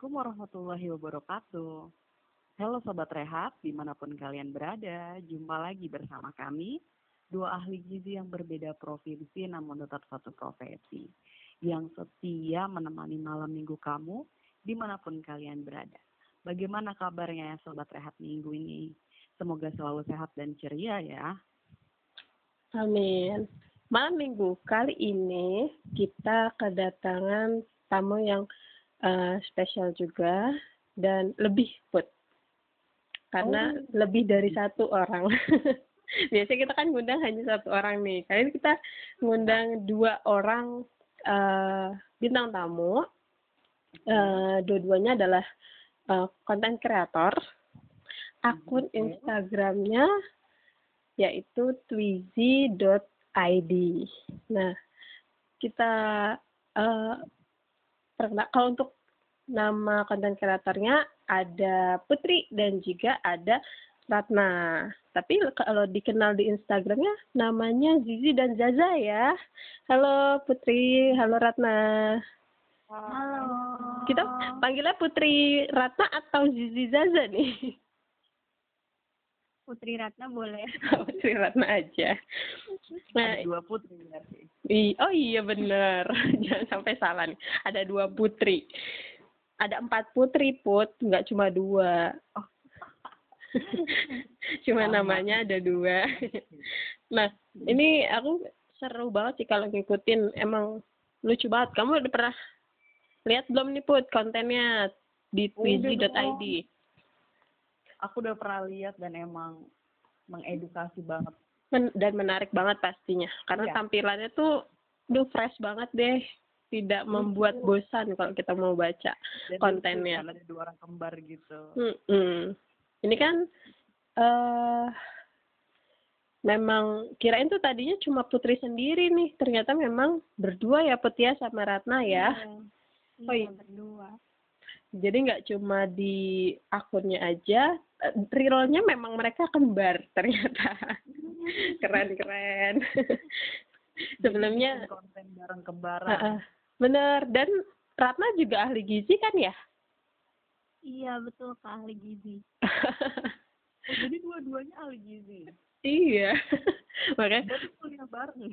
Assalamualaikum warahmatullahi wabarakatuh. Halo Sobat Rehat, di mana pun kalian berada, jumpa lagi bersama kami, dua ahli gizi yang berbeda provinsi namun tetap satu profesi, yang setia menemani malam minggu kamu, di mana pun kalian berada. Bagaimana kabarnya ya Sobat Rehat minggu ini? Semoga selalu sehat dan ceria ya. Amin. Malam minggu kali ini kita kedatangan tamu yang uh, spesial juga dan lebih put karena oh. lebih dari satu orang. Biasanya kita kan ngundang hanya satu orang nih. Kali ini kita ngundang dua orang uh, bintang tamu. Uh, dua-duanya adalah konten uh, kreator. Akun Instagramnya yaitu twizy.id. Nah, kita uh, kalau untuk nama konten kreatornya ada Putri dan juga ada Ratna. Tapi kalau dikenal di Instagramnya namanya Zizi dan Zaza ya. Halo Putri, halo Ratna. Halo. Kita panggilnya Putri Ratna atau Zizi Zaza nih? Putri Ratna boleh. Putri Ratna aja. Nah, ada dua putri berarti. Oh iya bener. Jangan sampai salah nih. Ada dua putri. Ada empat putri put, nggak cuma dua. Oh. cuma Sama. namanya ada dua. nah, ini aku seru banget sih kalau ngikutin. Emang lucu banget. Kamu udah pernah lihat belum nih put kontennya di twizy.id? Aku udah pernah lihat dan emang mengedukasi banget. Men dan menarik banget pastinya. Karena iya. tampilannya tuh duh fresh banget deh. Tidak membuat bosan kalau kita mau baca dan kontennya. ada dua orang kembar gitu. Hmm, hmm. ini kan uh, memang kirain tuh tadinya cuma Putri sendiri nih. Ternyata memang berdua ya Petia sama Ratna ya. Iya, oh iya berdua jadi nggak cuma di akunnya aja eh, rerollnya memang mereka kembar ternyata. Keren keren sebelumnya konten bareng kembaran. Uh, uh, bener. Dan Ratna juga ahli gizi kan ya? Iya betul kak ahli gizi. Oh, jadi dua-duanya ahli gizi. Iya. Makanya kuliah bareng.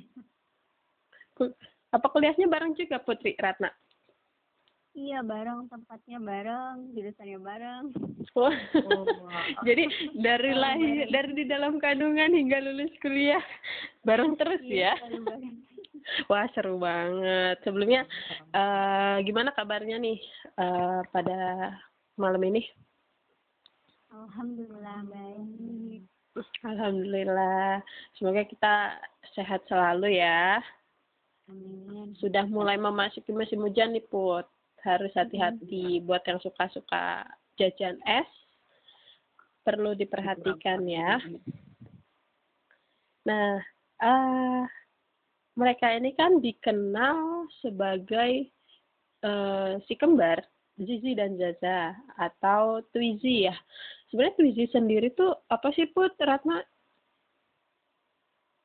Apa kuliahnya bareng juga Putri Ratna Iya bareng tempatnya bareng, jurusannya bareng. Oh, oh jadi dari lahir dari di dalam kandungan hingga lulus kuliah bareng terus iya, ya? Wah seru banget. Sebelumnya uh, gimana kabarnya nih uh, pada malam ini? Alhamdulillah baik. Alhamdulillah. Semoga kita sehat selalu ya. Amin. Sudah mulai memasuki musim hujan nih Put harus hati-hati buat yang suka-suka jajan es. Perlu diperhatikan ya. Nah uh, mereka ini kan dikenal sebagai uh, si kembar Zizi dan Zaza atau Twizy ya. Sebenarnya Twizy sendiri tuh apa sih Put Ratna?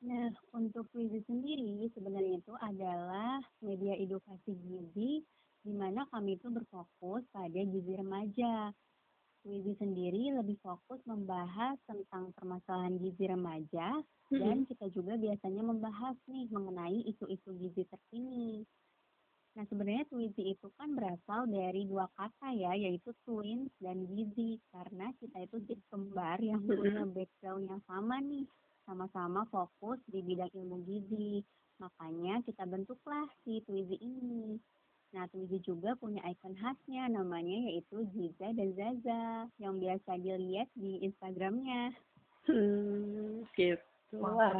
Nah, untuk Twizy sendiri sebenarnya itu adalah media edukasi gizi di mana kami itu berfokus pada gizi remaja. Wizi sendiri lebih fokus membahas tentang permasalahan gizi remaja mm-hmm. dan kita juga biasanya membahas nih mengenai isu-isu gizi terkini. Nah sebenarnya Twizy itu kan berasal dari dua kata ya yaitu twins dan gizi karena kita itu si kembar yang punya background yang sama nih sama-sama fokus di bidang ilmu gizi. Makanya kita bentuklah si Twizy ini. Nah, Twizy juga punya ikon khasnya, namanya yaitu Ziza dan Zaza, yang biasa dilihat di Instagramnya. Hmm, gitu. Wah,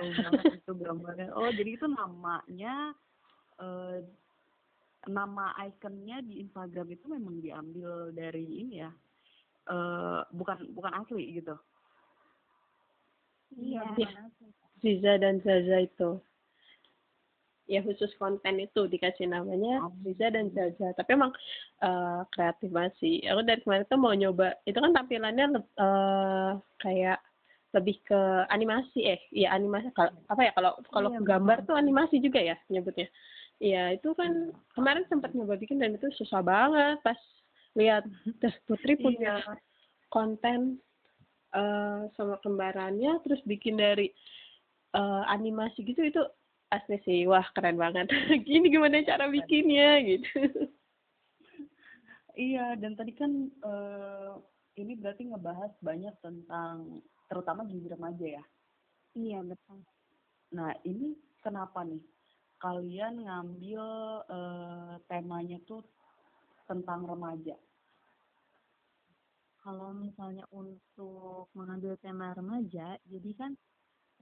itu gambarnya. Oh, jadi itu namanya, uh, nama ikonnya di Instagram itu memang diambil dari ini ya, uh, bukan bukan asli gitu? Iya. Ziza dan Zaza itu ya khusus konten itu dikasih namanya Riza dan Zaza tapi emang uh, kreatif masih aku dari kemarin tuh mau nyoba itu kan tampilannya uh, kayak lebih ke animasi eh ya animasi kalau apa ya kalau kalau iya, gambar tuh animasi juga ya nyebutnya. Iya itu kan kemarin sempat nyoba bikin dan itu susah banget pas lihat. Teh Putri punya Iya. konten eh sama kembarannya terus bikin dari eh, animasi gitu itu asli sih wah keren banget gini gimana cara bikinnya gitu Iya, dan tadi kan eh, ini berarti ngebahas banyak tentang terutama gizi remaja ya. Iya, betul. Nah, ini kenapa nih kalian ngambil eh, temanya tuh tentang remaja? Kalau misalnya untuk mengambil tema remaja, jadi kan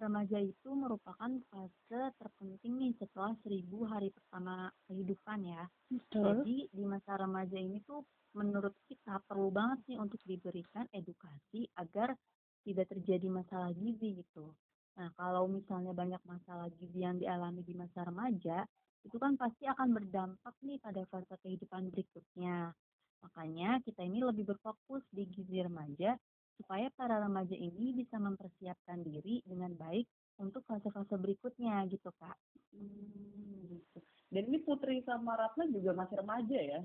remaja itu merupakan fase terpenting nih setelah seribu hari pertama kehidupan ya. betul Jadi di masa remaja ini tuh menurut kita perlu banget sih untuk diberikan edukasi agar tidak terjadi masalah gizi gitu. Nah, kalau misalnya banyak masalah gizi yang dialami di masa remaja, itu kan pasti akan berdampak nih pada fase kehidupan berikutnya. Makanya kita ini lebih berfokus di gizi remaja supaya para remaja ini bisa mempersiapkan diri dengan baik untuk fase-fase berikutnya gitu, Kak. Hmm, gitu. Dan ini Putri sama Ratna juga masih remaja ya?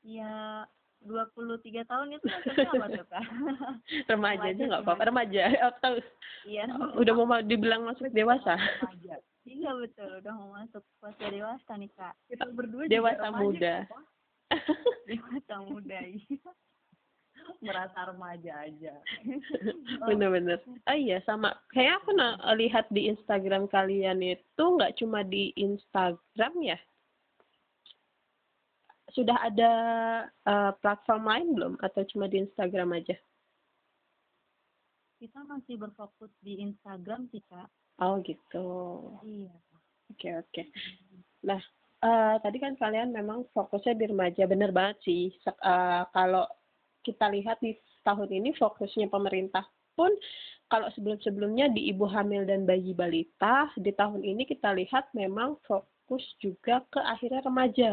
Ya, 23 tahun itu maksudnya apa tuh, Kak? remaja aja nggak apa-apa remaja atau Iya, udah mau ma- dibilang masuk dewasa Remaja. iya betul, udah mau masuk fase dewasa nih, Kak. Kita berdua juga Dewasa remaja, muda. Dewasa muda, iya. Merasa remaja aja. bener-bener. Oh iya sama. Kayak aku na- lihat di Instagram kalian itu nggak cuma di Instagram ya? Sudah ada eh, platform lain belum? Atau cuma di Instagram aja? Kita masih berfokus di Instagram sih, Kak. oh gitu. Iya. oke oke. Nah eh, tadi kan kalian memang fokusnya di remaja. Bener banget sih. Eh, kalau kita lihat di tahun ini fokusnya pemerintah pun kalau sebelum-sebelumnya di ibu hamil dan bayi balita di tahun ini kita lihat memang fokus juga ke akhirnya remaja.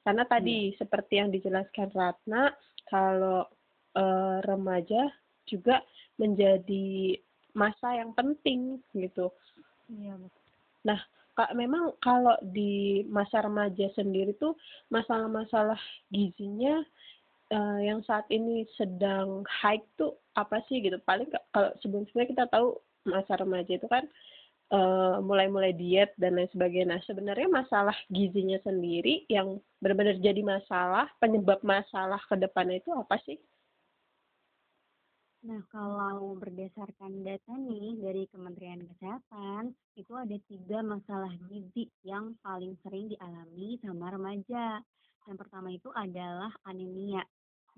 Karena tadi seperti yang dijelaskan Ratna kalau eh, remaja juga menjadi masa yang penting gitu. Iya. Nah, Kak, memang kalau di masa remaja sendiri tuh masalah-masalah gizinya eh, yang saat ini sedang high tuh apa sih gitu? Paling ka- kalau sebelum-sebelumnya kita tahu masa remaja itu kan eh, mulai-mulai diet dan lain sebagainya. Nah, sebenarnya masalah gizinya sendiri yang benar-benar jadi masalah, penyebab masalah ke depannya itu apa sih? Nah, kalau berdasarkan data nih dari Kementerian Kesehatan, itu ada tiga masalah gizi yang paling sering dialami sama remaja. Yang pertama itu adalah anemia.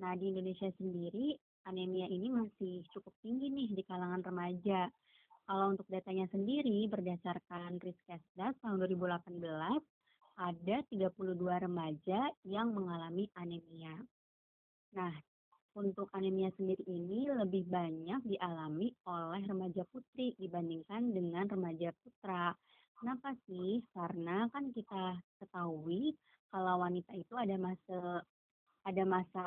Nah, di Indonesia sendiri, anemia ini masih cukup tinggi nih di kalangan remaja. Kalau untuk datanya sendiri, berdasarkan Riskesdas tahun 2018, ada 32 remaja yang mengalami anemia. Nah, untuk anemia sendiri ini lebih banyak dialami oleh remaja putri dibandingkan dengan remaja putra. Kenapa sih? Karena kan kita ketahui kalau wanita itu ada masa ada masa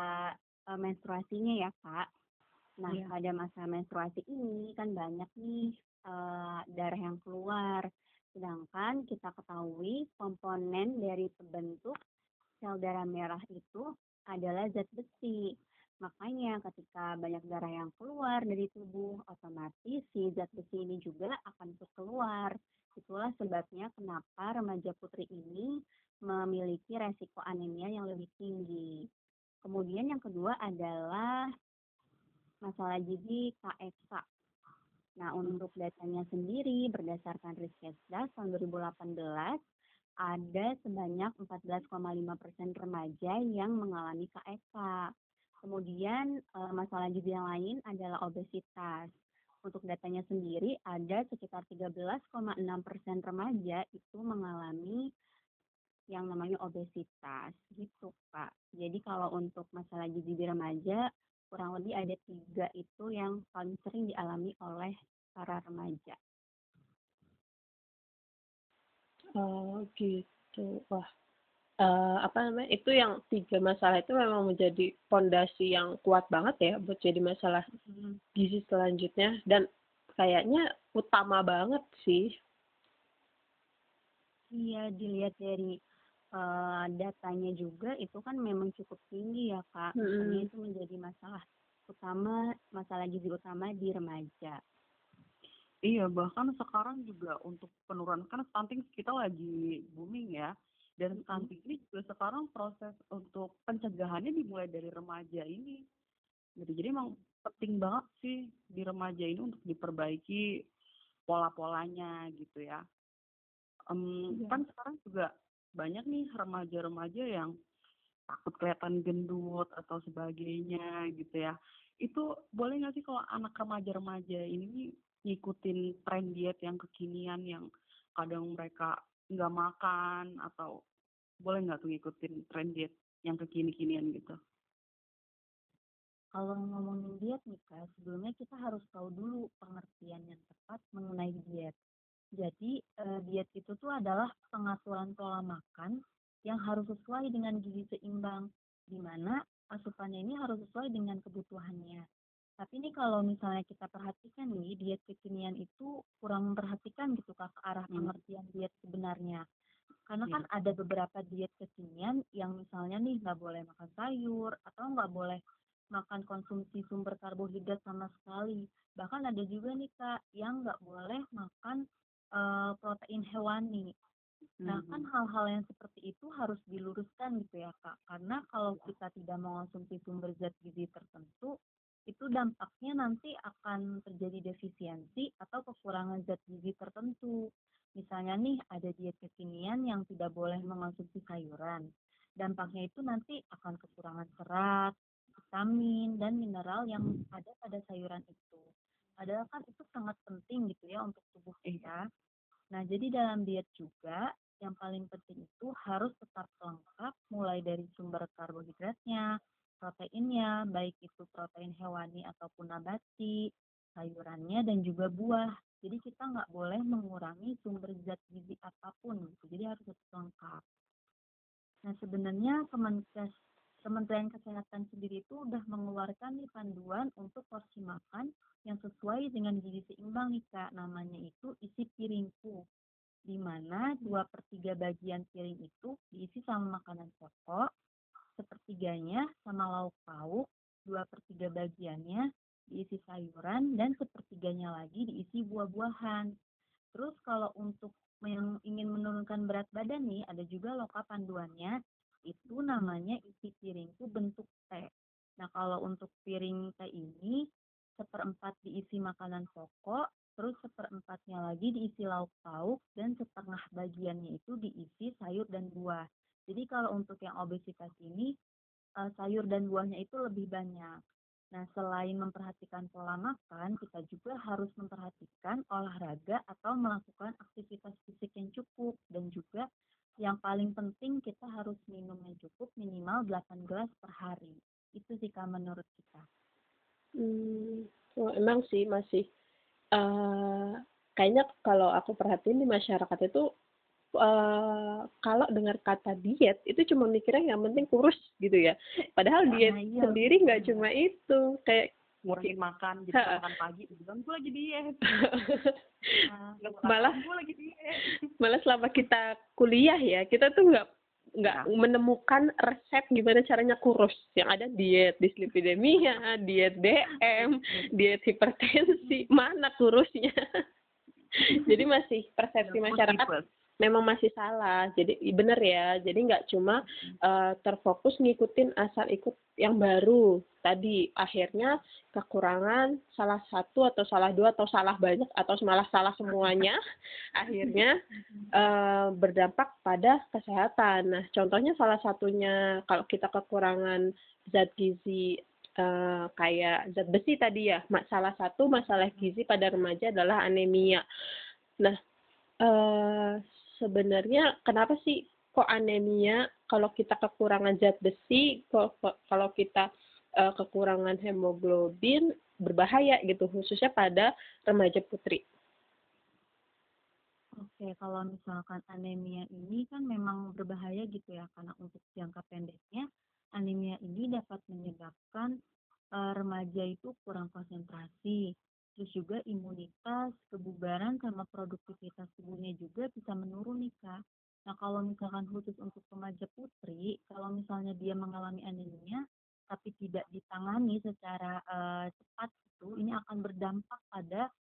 menstruasinya ya, Kak. Nah, Iya. pada masa menstruasi ini kan banyak nih eh, darah yang keluar. Sedangkan kita ketahui komponen dari pembentuk sel darah merah itu adalah zat besi. Makanya ketika banyak darah yang keluar dari tubuh, otomatis si zat besi ini juga akan keluar. Itulah sebabnya kenapa remaja putri ini memiliki resiko anemia yang lebih tinggi. Kemudian yang kedua adalah masalah gizi KSK. Nah, untuk datanya sendiri berdasarkan Riskesdas tahun 2018 ada sebanyak 14,5 persen remaja yang mengalami KSK. Kemudian eh, masalah gizi yang lain adalah obesitas. Untuk datanya sendiri ada sekitar 13,6 persen remaja itu mengalami yang namanya obesitas gitu Kak. Jadi kalau untuk masalah gizi di remaja kurang lebih ada tiga itu yang paling sering dialami oleh para remaja. Oh gitu. Wah, eh, apa namanya? Itu yang tiga masalah itu memang menjadi pondasi yang kuat banget ya buat jadi masalah gizi selanjutnya dan kayaknya utama banget sih. Iya, dilihat dari eee, datanya juga itu kan memang cukup tinggi ya, Kak. Makanya Mhm. itu menjadi masalah utama masalah gizi utama di remaja. Iya, bahkan sekarang juga untuk penurunan kan stunting kita lagi booming ya. Dan stunting ini juga sekarang proses untuk pencegahannya dimulai dari remaja ini. Gitu. Jadi emang penting banget sih di remaja ini untuk diperbaiki pola-polanya gitu ya. Mmm, Iya. kan sekarang juga banyak nih remaja-remaja yang takut kelihatan gendut atau sebagainya gitu ya. Itu boleh nggak sih kalau anak remaja-remaja ini ngikutin tren diet yang kekinian yang kadang mereka nggak makan atau boleh nggak tuh ngikutin tren diet yang kekini-kinian gitu? Kalau ngomongin diet nih, Kak, sebelumnya kita harus tahu dulu pengertian yang tepat mengenai diet. Jadi, eee, diet itu tuh adalah pengaturan pola makan yang harus sesuai dengan gizi seimbang, di mana asupannya ini harus sesuai dengan kebutuhannya. Tapi nih kalau misalnya kita perhatikan nih, diet kekinian itu kurang memperhatikan gitu, Kak, ke arah Mmm. pengertian diet sebenarnya. Karena kan Iya. ada beberapa diet kekinian yang misalnya nih nggak boleh makan sayur atau nggak boleh makan konsumsi sumber karbohidrat sama sekali. Bahkan ada juga nih, Kak, yang nggak boleh makan, eee, protein hewani. Nah, kan Mhm. hal-hal yang seperti itu harus diluruskan gitu ya, Kak. Karena kalau kita tidak mengonsumsi sumber zat gizi tertentu, itu dampaknya nanti akan terjadi defisiensi atau kekurangan zat gizi tertentu. Misalnya nih ada diet kekinian yang tidak boleh mengonsumsi sayuran. Dampaknya itu nanti akan kekurangan serat, vitamin, dan mineral yang ada pada sayuran itu. Padahal kan itu sangat penting gitu ya untuk kita. Nah, jadi dalam diet juga yang paling penting itu harus tetap lengkap mulai dari sumber karbohidratnya, proteinnya, baik itu protein hewani ataupun nabati, sayurannya, dan juga buah. Jadi kita nggak boleh mengurangi sumber zat gizi apa pun gitu. Jadi harus tetap lengkap. Nah, sebenarnya Kemenkes Kementerian Kesehatan sendiri itu udah mengeluarkan nih panduan untuk porsi makan yang sesuai dengan gizi seimbang nih, Kak. Namanya itu isi piringku. Di mana 2/3 bagian piring itu diisi sama makanan pokok, sepertiganya sama lauk pauk, 2/3 bagiannya diisi sayuran, dan sepertiganya lagi diisi buah-buahan. Terus kalau untuk yang ingin menurunkan berat badan nih, ada juga loh Kak panduannya, itu namanya bentuk T. Nah, kalau untuk piring T ini, seperempat diisi makanan pokok, terus seperempatnya lagi diisi lauk pauk, dan setengah bagiannya itu diisi sayur dan buah. Jadi kalau untuk yang obesitas ini, eee, sayur dan buahnya itu lebih banyak. Nah, selain memperhatikan pola makan, kita juga harus memperhatikan olahraga atau melakukan aktivitas fisik yang cukup, dan juga yang paling penting kita harus minum yang cukup minimal 8 gelas per hari. Itu sih Kak menurut kita. Mmm, oh emang sih masih, eee, kayaknya kalau aku perhatiin di masyarakat itu, eee, kalau dengar kata diet itu cuma mikirnya yang penting kurus gitu ya. Padahal diet Nah iya, sendiri nggak cuma itu, kayak Ngurangin makan, jadi makan pagi bilang, "Gue lagi diet." Nah, Malah "Gue lagi diet." malah selama kita kuliah ya, kita tuh nggak nggak Iya. menemukan resep gimana caranya kurus. Yang ada diet dislipidemia, diet DM, diet hipertensi, mana kurusnya. Jadi masih persepsi Yang masyarakat. Memang masih salah. Jadi bener ya, jadi nggak cuma, eee, terfokus ngikutin asal ikut yang baru. Tadi akhirnya kekurangan salah satu atau salah dua atau salah banyak atau malah salah semuanya, akhirnya, eee, berdampak pada kesehatan. Nah, contohnya salah satunya kalau kita kekurangan zat gizi, eee, kayak zat besi tadi ya, salah satu masalah gizi pada remaja adalah anemia. Nah, eee, sebenarnya kenapa sih kok anemia kalau kita kekurangan zat besi, kalau kita, eee, kekurangan hemoglobin berbahaya gitu, khususnya pada remaja putri? Oke, kalau misalkan anemia ini kan memang berbahaya gitu ya, karena untuk jangka pendeknya, anemia ini dapat menyebabkan, eee, remaja itu kurang konsentrasi, terus juga imunitas, kebugaran, sama produktivitas tubuhnya juga bisa menurun nih, Kak. Nah, kalau misalkan khusus untuk remaja putri, kalau misalnya dia mengalami anemia tapi tidak ditangani secara uh, cepat itu, ini akan berdampak pada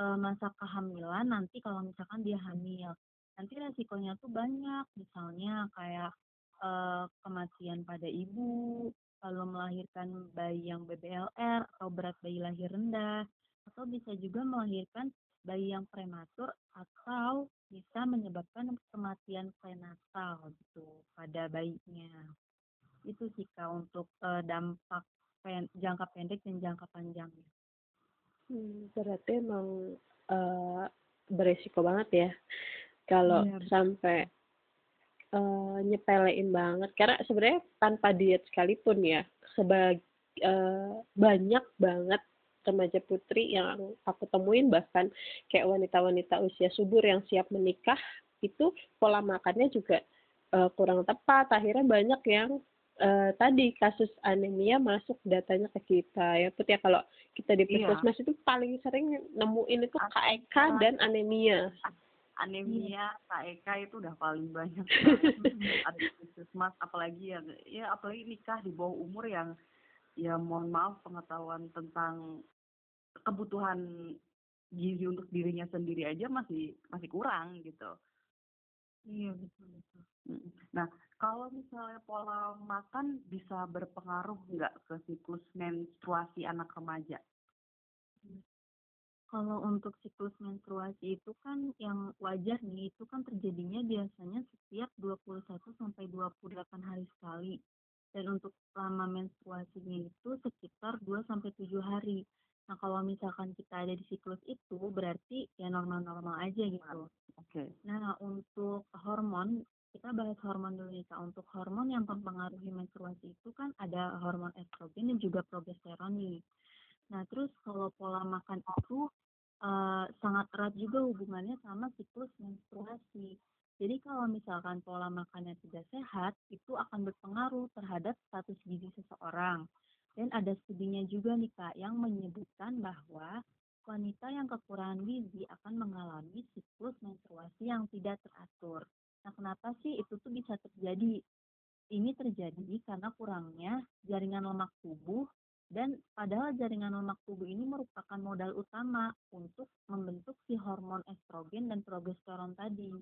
uh, masa kehamilan nanti kalau misalkan dia hamil. Nanti resikonya tuh banyak, misalnya kayak uh, kematian pada ibu, lalu melahirkan bayi yang BBLR atau berat bayi lahir rendah, atau bisa juga melahirkan bayi yang prematur atau bisa menyebabkan kematian prenatal gitu pada bayinya. Itu sih Kak untuk uh, dampak pen, jangka pendek dan jangka panjang. Hmm, berarti emang uh, beresiko banget ya kalau ya, sampai uh, nyepelein banget karena sebenarnya tanpa diet sekalipun ya sebag uh, banyak banget remaja putri yang aku temuin bahkan kayak wanita-wanita usia subur yang siap menikah itu pola makannya juga uh, kurang tepat akhirnya banyak yang uh, tadi kasus anemia masuk datanya ke kita ya Put ya kalau kita di iya. puskesmas iya. itu paling sering nemuin itu KEK dan anemia anemia KEK itu udah paling banyak ada di puskesmas apalagi ya ya apalagi nikah di bawah umur yang ya mohon maaf pengetahuan tentang kebutuhan gizi untuk dirinya sendiri aja masih masih kurang gitu. Iya betul betul. Nah kalau misalnya pola makan bisa berpengaruh nggak ke siklus menstruasi anak remaja? Kalau untuk siklus menstruasi itu kan yang wajar nih itu kan terjadinya biasanya setiap 21 sampai 28 hari sekali. Dan untuk lama menstruasinya itu sekitar 2 sampai 7 hari. Nah, kalau misalkan kita ada di siklus itu berarti ya normal-normal aja gitu. Oke. Okay. Nah, untuk hormon kita bahas hormon dulu nih Kak. Untuk hormon yang mempengaruhi menstruasi itu kan ada hormon estrogen dan juga progesteron nih. Nah, terus kalau pola makan itu uh, sangat erat juga hubungannya sama siklus menstruasi. Jadi kalau misalkan pola makannya tidak sehat, itu akan berpengaruh terhadap status gizi seseorang. Dan ada studinya juga nih Kak yang menyebutkan bahwa wanita yang kekurangan gizi akan mengalami siklus menstruasi yang tidak teratur. Nah, kenapa sih itu tuh bisa terjadi? Ini terjadi karena kurangnya jaringan lemak tubuh dan padahal jaringan lemak tubuh ini merupakan modal utama untuk membentuk si hormon estrogen dan progesteron tadi.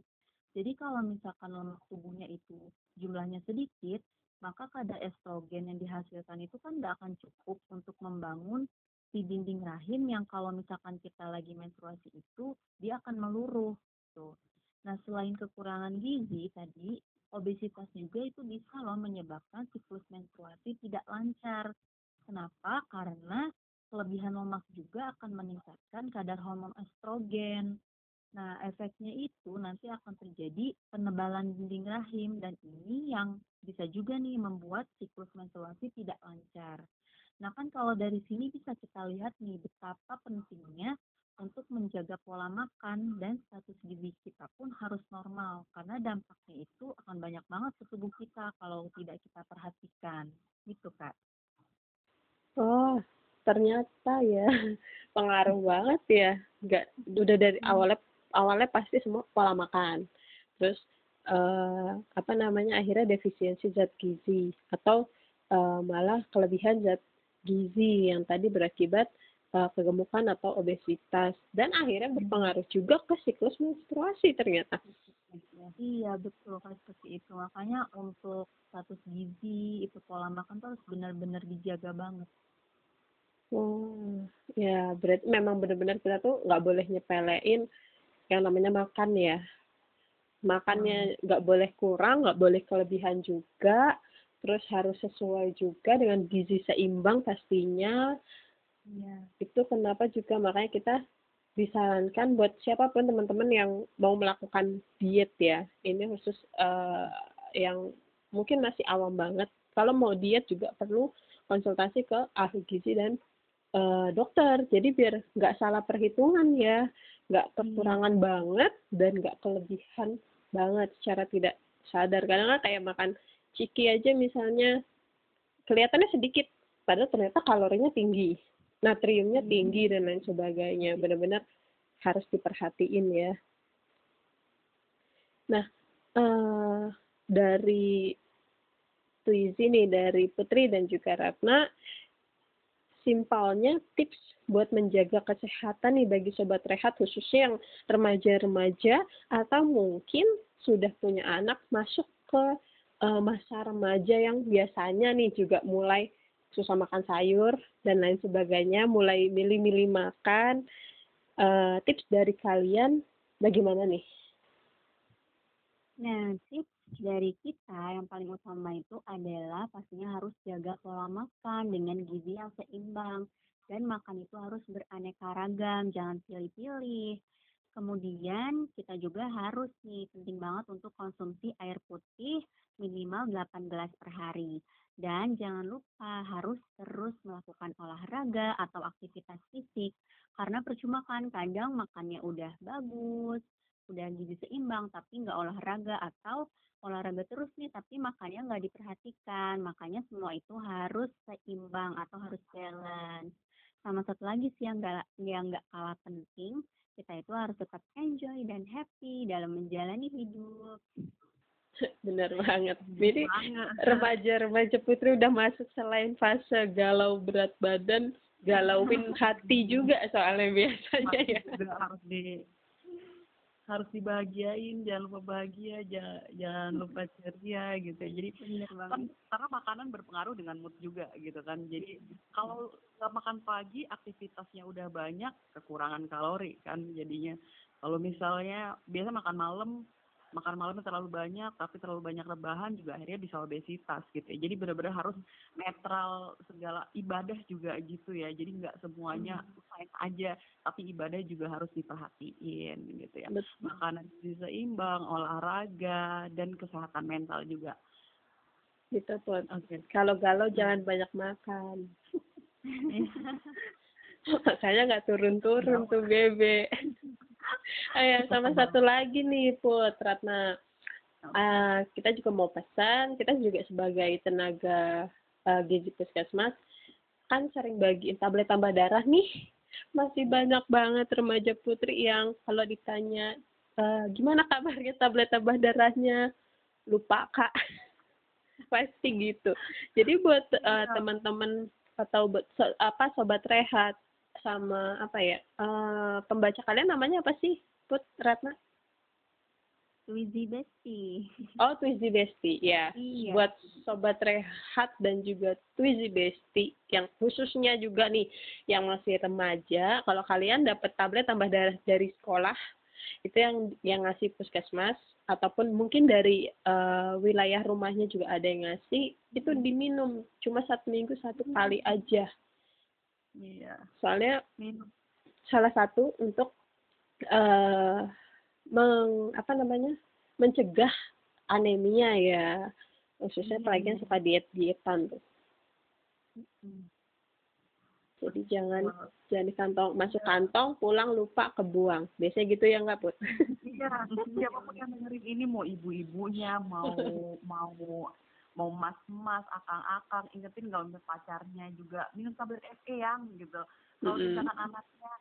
Jadi kalau misalkan lemak tubuhnya itu jumlahnya sedikit, maka kadar estrogen yang dihasilkan itu kan tidak akan cukup untuk membangun si dinding rahim yang kalau misalkan kita lagi menstruasi itu dia akan meluruh tuh. Nah selain kekurangan gizi tadi obesitas juga itu bisa loh menyebabkan siklus menstruasi tidak lancar Kenapa? Karena kelebihan lemak juga akan meningkatkan kadar hormon estrogen. Nah, efeknya itu nanti akan terjadi penebalan dinding rahim dan ini yang bisa juga nih membuat siklus menstruasi tidak lancar. Nah, kan kalau dari sini bisa kita lihat nih betapa pentingnya untuk menjaga pola makan dan status gizi kita pun harus normal karena dampaknya itu akan banyak banget ke tubuh kita kalau tidak kita perhatikan. Gitu, Kak. Oh, ternyata ya pengaruh banget ya. Nggak udah dari hmm. awalnya awalnya pasti semua pola makan. Terus uh, apa namanya akhirnya defisiensi zat gizi atau uh, malah kelebihan zat gizi yang tadi berakibat uh, kegemukan atau obesitas dan akhirnya hmm. berpengaruh juga ke siklus menstruasi ternyata. Iya betul kan seperti itu makanya untuk status gizi itu pola makan tuh harus benar-benar dijaga banget. Oh, ya berarti memang benar-benar kita tuh nggak boleh nyepelein yang namanya makan ya. Makannya hmm. nggak boleh kurang, nggak boleh kelebihan juga, terus harus sesuai juga dengan gizi seimbang pastinya. Ya. Itu kenapa juga makanya kita disarankan buat siapa pun teman-teman yang mau melakukan diet ya. Ini khusus uh, yang mungkin masih awam banget. Kalau mau diet juga perlu konsultasi ke ahli gizi dan uh, dokter jadi biar nggak salah perhitungan ya nggak hmm. kekurangan hmm. banget dan nggak kelebihan banget secara tidak sadar karena kan kayak makan ciki aja misalnya kelihatannya sedikit padahal ternyata kalorinya tinggi natriumnya hmm. tinggi dan lain sebagainya benar-benar harus diperhatiin ya nah uh, dari Twizy nih, dari Putri dan juga Ratna, simpelnya tips buat menjaga kesehatan nih bagi sobat rehat khususnya yang remaja-remaja atau mungkin sudah punya anak masuk ke uh, masa remaja yang biasanya nih juga mulai susah makan sayur dan lain sebagainya, mulai milih-milih makan. Uh, tips dari kalian bagaimana nih? Nah, tips dari kita yang paling utama itu adalah pastinya harus jaga pola makan dengan gizi yang seimbang dan makan itu harus beraneka ragam, jangan pilih-pilih. Kemudian kita juga harus nih penting banget untuk konsumsi air putih minimal 8 gelas per hari. Dan jangan lupa harus terus melakukan olahraga atau aktivitas fisik karena percuma kan kadang makannya udah bagus, udah gizi seimbang tapi nggak olahraga atau olahraga terus nih tapi makannya nggak diperhatikan. Makanya semua itu harus seimbang atau harus balance. Sama satu lagi sih yang nggak yang nggak kalah penting, kita itu harus tetap enjoy dan happy dalam menjalani hidup. Benar banget. Jadi remaja-remaja putri udah masuk selain fase galau berat badan, galauin hati juga soalnya biasanya ya. harus di harus dibahagiain jangan lupa bahagia jangan, jangan lupa ceria gitu. Jadi kan, karena makanan berpengaruh dengan mood juga gitu kan. Jadi kalau nggak makan pagi aktivitasnya udah banyak kekurangan kalori kan jadinya. Kalau misalnya biasa makan malam makan malamnya terlalu banyak tapi terlalu banyak rebahan juga akhirnya bisa obesitas gitu ya. jadi benar-benar harus netral segala ibadah juga gitu ya jadi nggak semuanya hmm. aja tapi ibadah juga harus diperhatiin gitu ya Betul. makanan bisa seimbang olahraga dan kesehatan mental juga gitu pun oke okay. kalau galau hmm. jangan banyak makan saya nggak turun-turun tuh bebe Ayo, sama satu lagi nih Put Ratna. Uh, kita juga mau pesan, kita juga sebagai tenaga uh, gizi puskesmas kan sering bagiin tablet tambah darah nih. Masih banyak banget remaja putri yang kalau ditanya uh, gimana kabarnya tablet tambah darahnya? Lupa kak. Pasti gitu. Jadi buat uh, teman-teman atau buat so, apa sobat rehat sama apa ya uh, pembaca kalian namanya apa sih Put Ratna? Twizy Besti oh Twizy Besti ya. Iya. buat sobat rehat dan juga Twizy Besti yang khususnya juga nih yang masih remaja kalau kalian dapat tablet tambah darah dari sekolah itu yang yang ngasih puskesmas ataupun mungkin dari uh, wilayah rumahnya juga ada yang ngasih itu diminum cuma satu minggu satu kali aja Iya. Soalnya minum. salah satu untuk uh, meng apa namanya mencegah anemia ya khususnya hmm. apalagi yang suka diet dietan tuh. Hmm. Jadi jangan wow. jangan di kantong masuk kantong pulang lupa kebuang. Biasanya gitu ya nggak put? Iya, siapa pun yang dengerin ini mau ibu-ibunya mau mau mau mas-mas, akang-akang, ingetin nggak untuk pacarnya juga minum tablet FE yang gitu. Kalau mm -hmm. misalkan anaknya,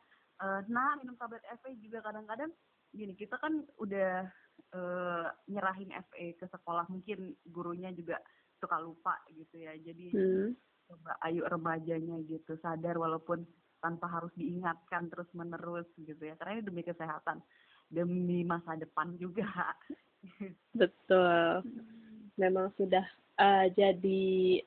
uh, nah minum tablet FE juga kadang-kadang gini kita kan udah uh, nyerahin FE ke sekolah mungkin gurunya juga suka lupa gitu ya. Jadi mm. coba ayo remajanya gitu sadar walaupun tanpa harus diingatkan terus menerus gitu ya karena ini demi kesehatan demi masa depan juga betul memang sudah uh, jadi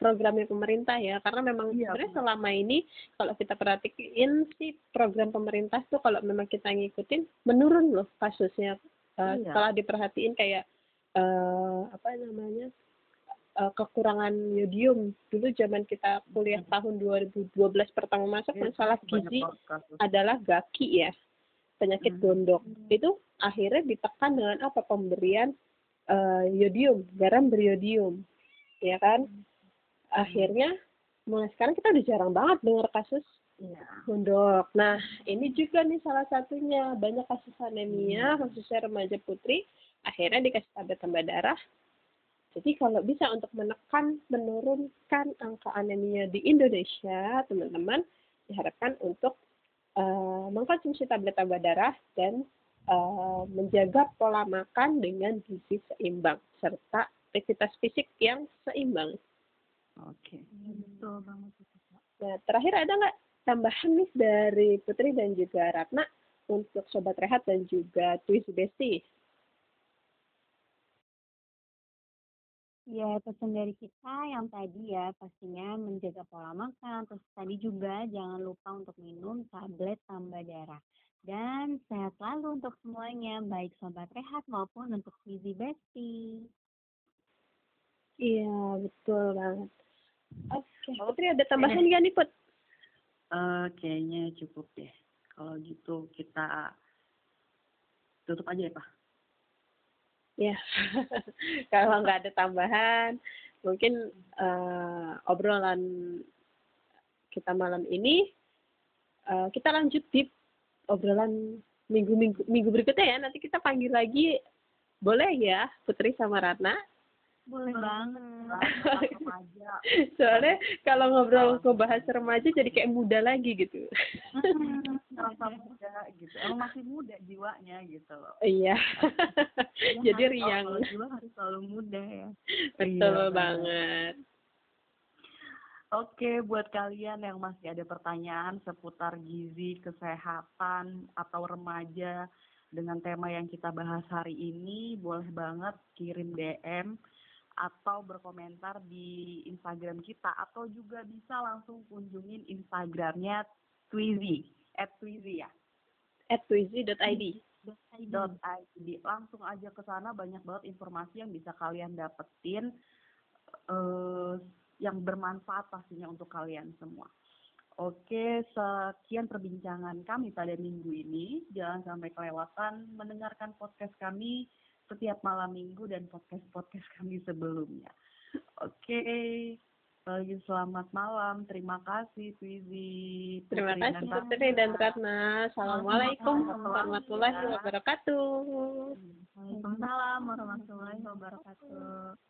programnya pemerintah ya. Karena memang iya, sebenarnya selama ini kalau kita perhatiin sih program pemerintah tuh kalau memang kita ngikutin menurun loh kasusnya. Uh, iya. setelah diperhatiin kayak uh, apa namanya uh, kekurangan yodium. Dulu zaman kita kuliah hmm. tahun 2012 pertama masuk iya, masalah gizi adalah gaki ya penyakit hmm. gondok. Itu akhirnya ditekan dengan apa? Pemberian uh, yodium, garam beriodium, ya kan? Akhirnya mulai sekarang kita udah jarang banget dengar kasus ya. gondok. Nah, ini juga nih salah satunya banyak kasus anemia hmm. khususnya remaja putri akhirnya dikasih tablet tambah darah. Jadi kalau bisa untuk menekan, menurunkan angka anemia di Indonesia, teman-teman diharapkan untuk uh, mengkonsumsi tablet tambah darah dan uh, menjaga pola makan dengan gizi seimbang serta aktivitas fisik yang seimbang. Oke. Betul banget itu, Kak. Nah, terakhir ada nggak tambahan nih dari Putri dan juga Ratna untuk Sobat Rehat dan juga Twizy Besti? Ya, pesan dari kita yang tadi ya pastinya menjaga pola makan, terus tadi juga jangan lupa untuk minum tablet tambah darah. Dan sehat selalu untuk semuanya, baik sobat rehat maupun untuk Fizi Besti. Iya, betul banget. Oke, Putri ada tambahan nggak nih, Put? Eh, kayaknya cukup deh. Kalau gitu kita tutup aja ya, Pak. Ya, kalau nggak ada tambahan, mungkin uh, obrolan kita malam ini uh, kita lanjut di obrolan minggu-minggu minggu berikutnya ya. Nanti kita panggil lagi, boleh ya, Putri sama Ratna? Boleh banget. Soalnya kalau ngobrol ngebahas remaja jadi kayak muda lagi gitu. Merasa muda gitu. Emang masih muda jiwanya gitu loh. Iya. Ya, jadi harus- riang. Jiwa harus selalu muda ya. Betul Iya, banget. Oke, buat kalian yang masih ada pertanyaan seputar gizi, kesehatan, atau remaja dengan tema yang kita bahas hari ini, boleh banget kirim DM atau berkomentar di Instagram kita, atau juga bisa langsung kunjungin Instagramnya Twizy, at Twizy ya, At twizy.id. .id. Langsung aja ke sana banyak banget informasi yang bisa kalian dapetin eh yang bermanfaat pastinya untuk kalian semua. Oke, sekian perbincangan kami pada minggu ini. Jangan sampai kelewatan mendengarkan podcast kami setiap malam minggu dan podcast-podcast kami sebelumnya. Oke, lagi selamat malam. Terima kasih, Twizy. Terima kasih Putri dan Ratna. Assalamualaikum warahmatullahi wabarakatuh. Waalaikumsalam warahmatullahi wabarakatuh.